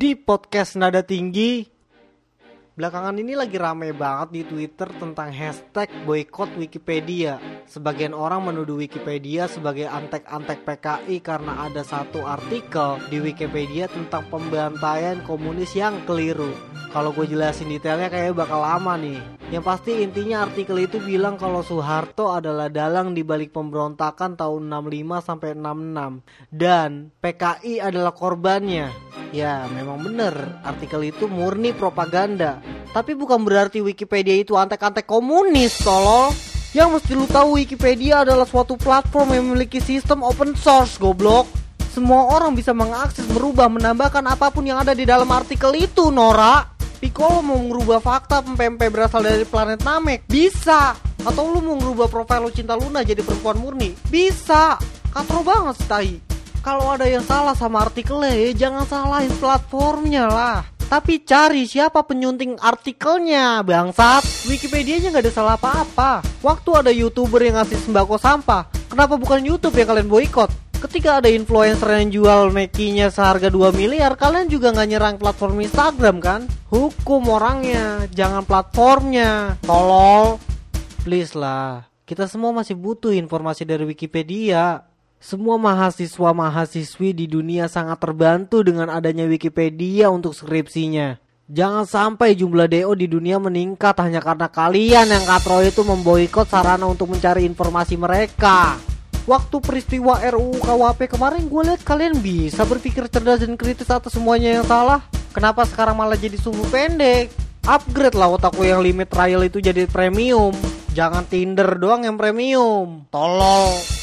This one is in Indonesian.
di podcast Nada Tinggi. Belakangan ini lagi rame banget di Twitter tentang hashtag boykot Wikipedia. Sebagian orang menuduh Wikipedia sebagai antek-antek PKI karena ada satu artikel di Wikipedia tentang pembantaian komunis yang keliru. Kalau gue jelasin detailnya kayak bakal lama nih. Yang pasti intinya artikel itu bilang kalau Soeharto adalah dalang di balik pemberontakan tahun 65 sampai 66 dan PKI adalah korbannya. Ya, memang bener artikel itu murni propaganda. Tapi bukan berarti Wikipedia itu antek-antek komunis, tolol. Yang mesti lu tahu Wikipedia adalah suatu platform yang memiliki sistem open source, goblok. Semua orang bisa mengakses, merubah, menambahkan apa pun yang ada di dalam artikel itu, Nora. Piccolo mau merubah fakta pempempe berasal dari planet Namek? Bisa. Atau lu mau merubah profil lu cinta Luna jadi perempuan murni? Bisa. Katro banget sih. Kalau ada yang salah sama artikelnya ya jangan salahin platformnya lah. Tapi cari siapa penyunting artikelnya, bangsat. Wikipedia nya nggak ada salah apa-apa. Waktu ada youtuber yang ngasih sembako sampah, kenapa bukan YouTube yang kalian boykot? Ketika ada influencer yang jual Mekinya seharga 2 miliar, kalian juga nggak nyerang platform Instagram kan? Hukum orangnya, jangan platformnya. Tolol. Please lah, kita semua masih butuh informasi dari Wikipedia. Semua mahasiswa mahasiswi di dunia sangat terbantu dengan adanya Wikipedia untuk skripsinya. Jangan sampai jumlah DO di dunia meningkat hanya karena kalian yang katro itu memboikot sarana untuk mencari informasi mereka. Waktu peristiwa RUU KWP kemarin gue lihat kalian bisa berpikir cerdas dan kritis atas semuanya yang salah. Kenapa sekarang malah jadi sumbu pendek? Upgrade lah otakku yang limit trial itu jadi premium. Jangan Tinder doang yang premium. Tolol.